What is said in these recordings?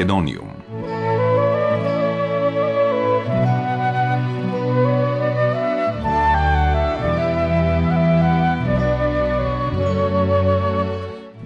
Macedonio.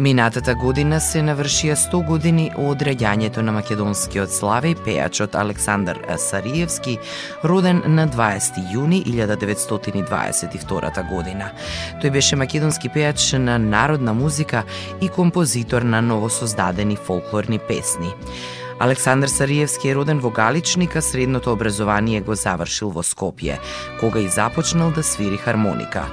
Минатата година се навршија 100 години од раѓањето на македонскиот славе пејачот Александар Сариевски, роден на 20 јуни 1922 година. Тој беше македонски пејач на народна музика и композитор на новосоздадени фолклорни песни. Александр Сариевски е роден во Галичник, а средното образование го завршил во Скопје, кога и започнал да свири хармоника.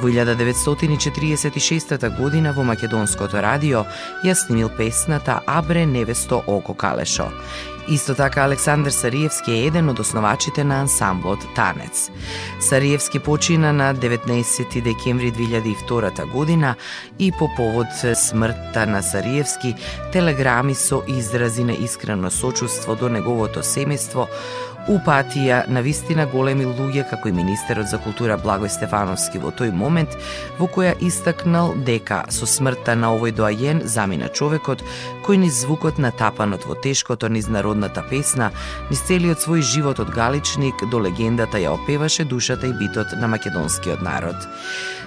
Во 1946 година во Македонското радио ја снимил песната Абре невесто око калешо. Исто така Александар Сариевски е еден од основачите на ансамблот Танец. Сариевски почина на 19 декември 2002 година и по повод смртта на Сариевски телеграми со изрази на искрено сочувство до неговото семејство упатија на вистина големи луѓе како и министерот за култура Благој Стефановски во тој момент во која истакнал дека со смртта на овој доајен замина човекот кој ни звукот на тапанот во тешкото низ народната песна, низ целиот свој живот од галичник до легендата ја опеваше душата и битот на македонскиот народ.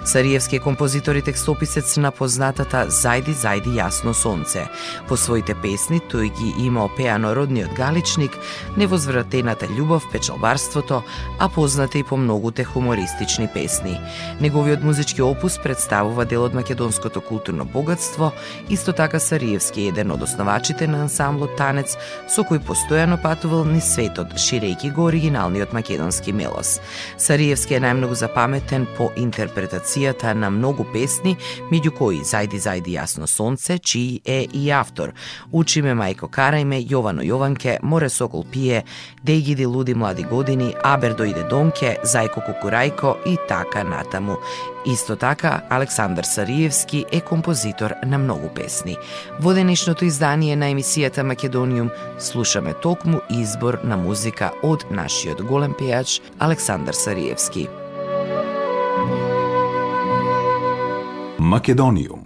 Сариевски е композитор и текстописец на познатата Зајди, зајди јасно сонце. По своите песни тој ги има опеано родниот галичник, невозвратената љубов, печалбарството, а позната и по многуте хумористични песни. Неговиот музички опус представува дел од македонското културно богатство, исто така Сариевски е еден од основачите на ансамблот Танец, со кој постојано патувал ни светот, ширејќи го оригиналниот македонски мелос. Сариевски е најмногу запаметен по интерпретацијата на многу песни, меѓу кои Зајди, зајди јасно сонце, чиј е и автор. Учи ме мајко, карајме, Јовано Јованке, Море Сокол пие, Дејги иди луди млади години, Абер дојде Донке, Зајко Кукурајко и така натаму. Исто така, Александар Сариевски е композитор на многу песни. Во денешното издание на емисијата Македониум слушаме токму избор на музика од нашиот голем пејач Александар Сариевски. Македониум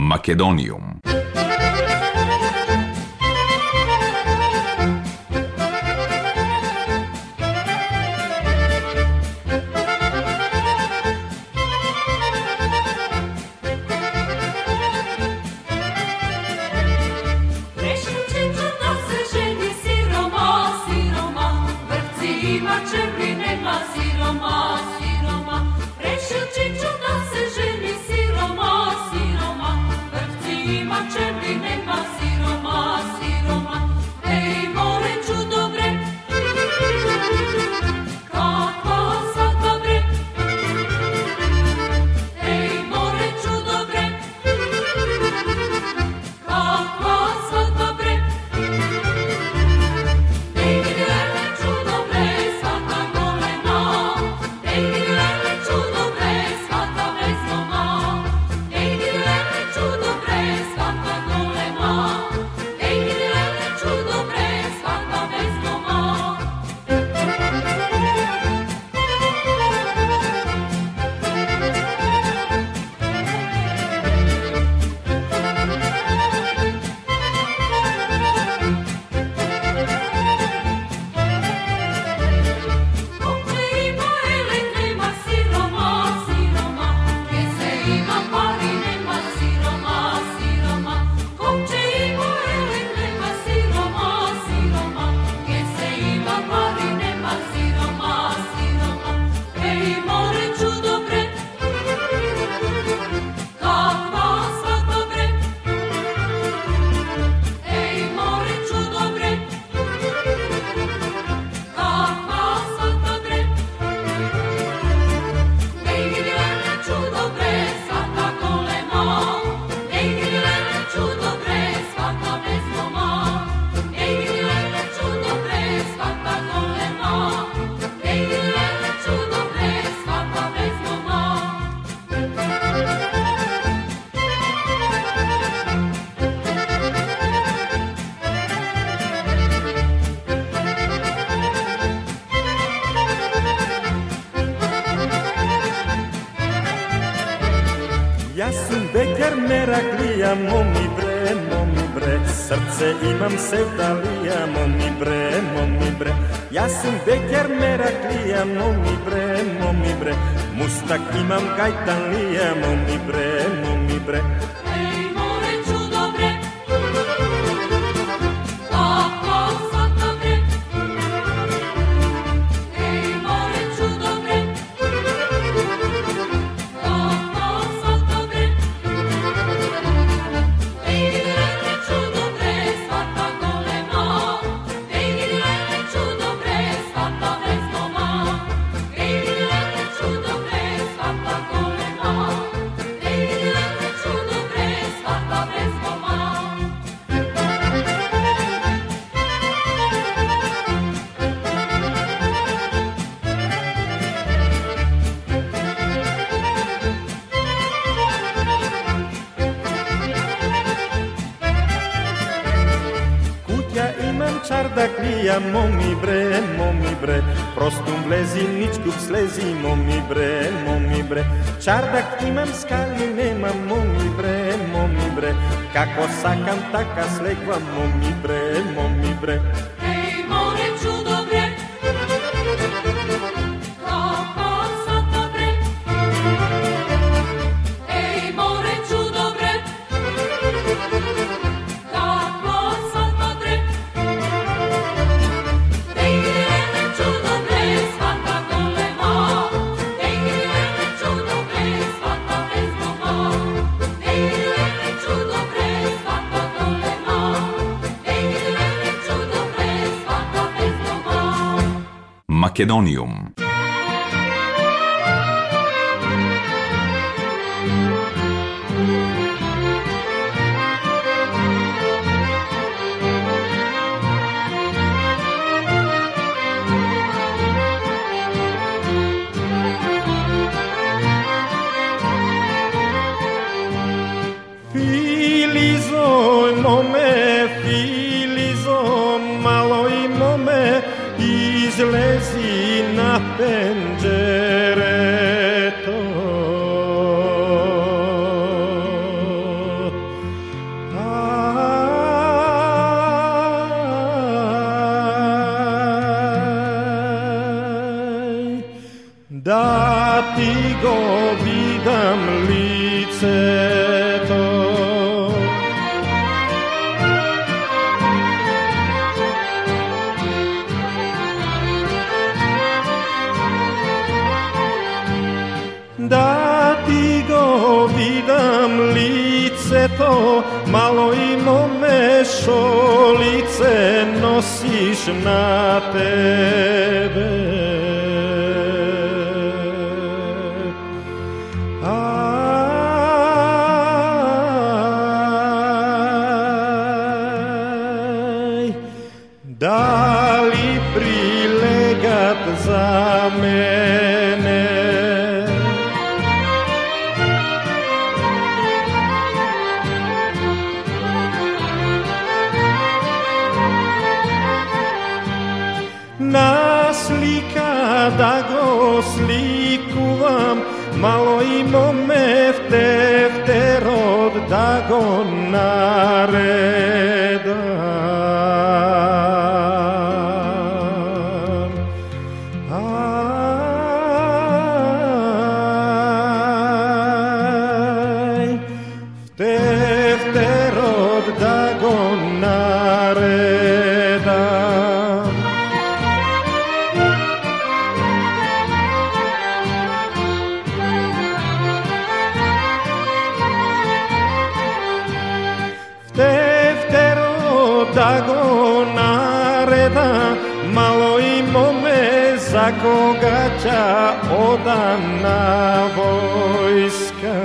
Македониум. Imam sevdalija, momi bre, momi bre. Ja sam bekar Meraklija, momi bre, momi bre. Mustak imam gajtanlija, momi bre, momi bre бре Чардак имам скали, немам, моми бре, моми бре Како сакам, така слегвам, моми бре, моми бре Македониум. nothing να πέσει gaća војска.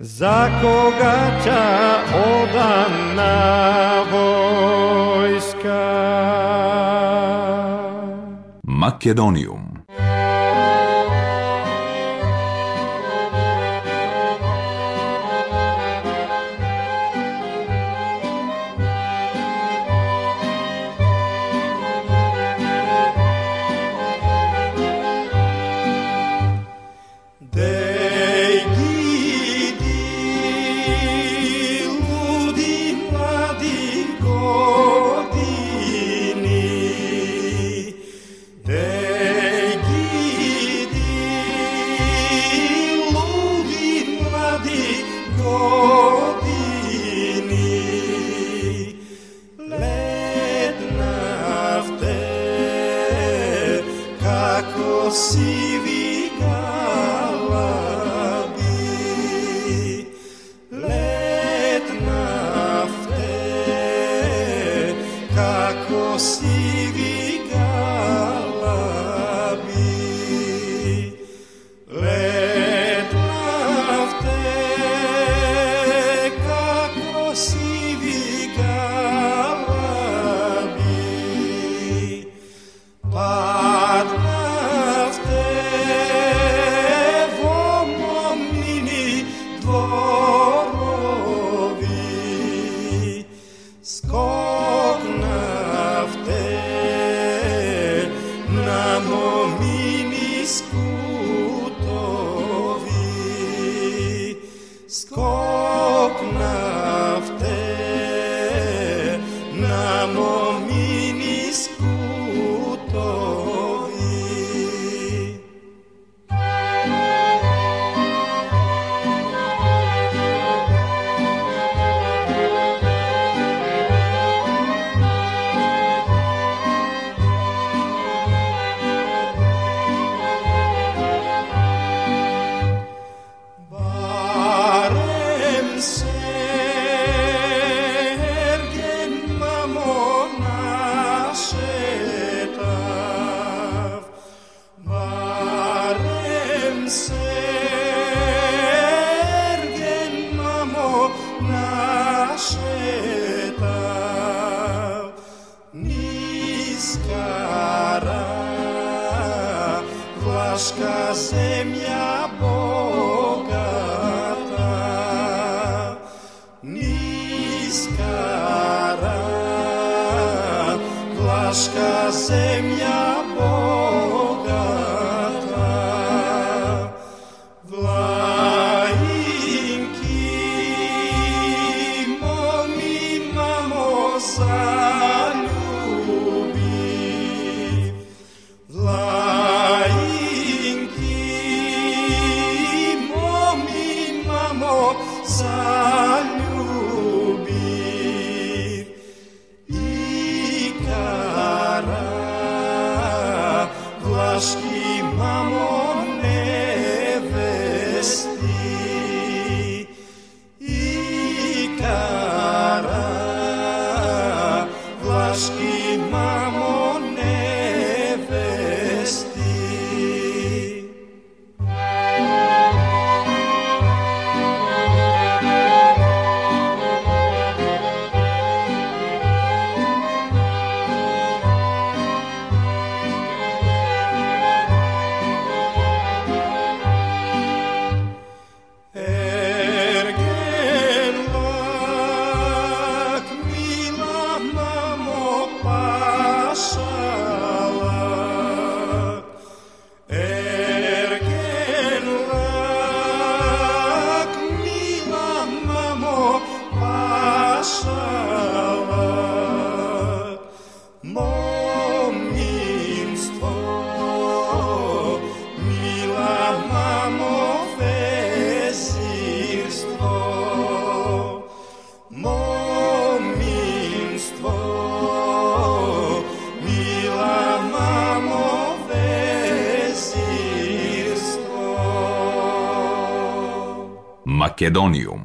За кога za koga će odana Македонијум.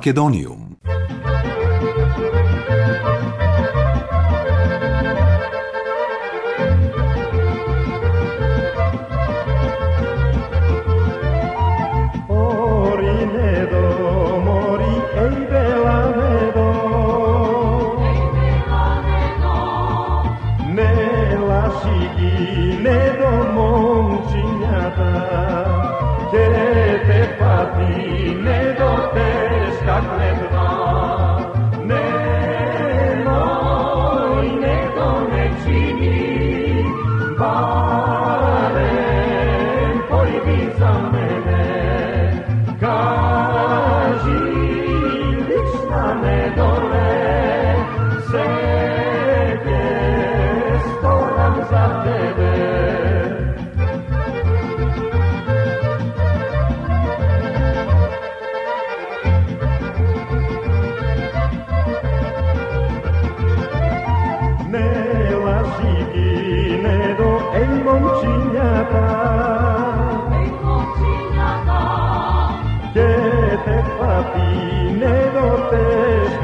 Македонијум.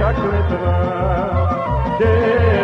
Македониум. Македониум.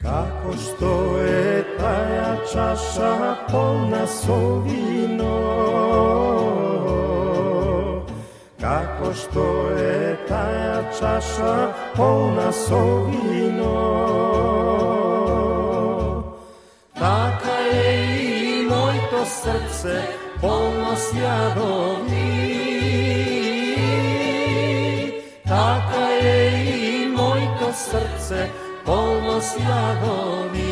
Како што е таја чаша полна со вино Како што е таја чаша полна со вино srce polno sjadovi. Taka je i mojto srce polno sjadovi. Јадовите,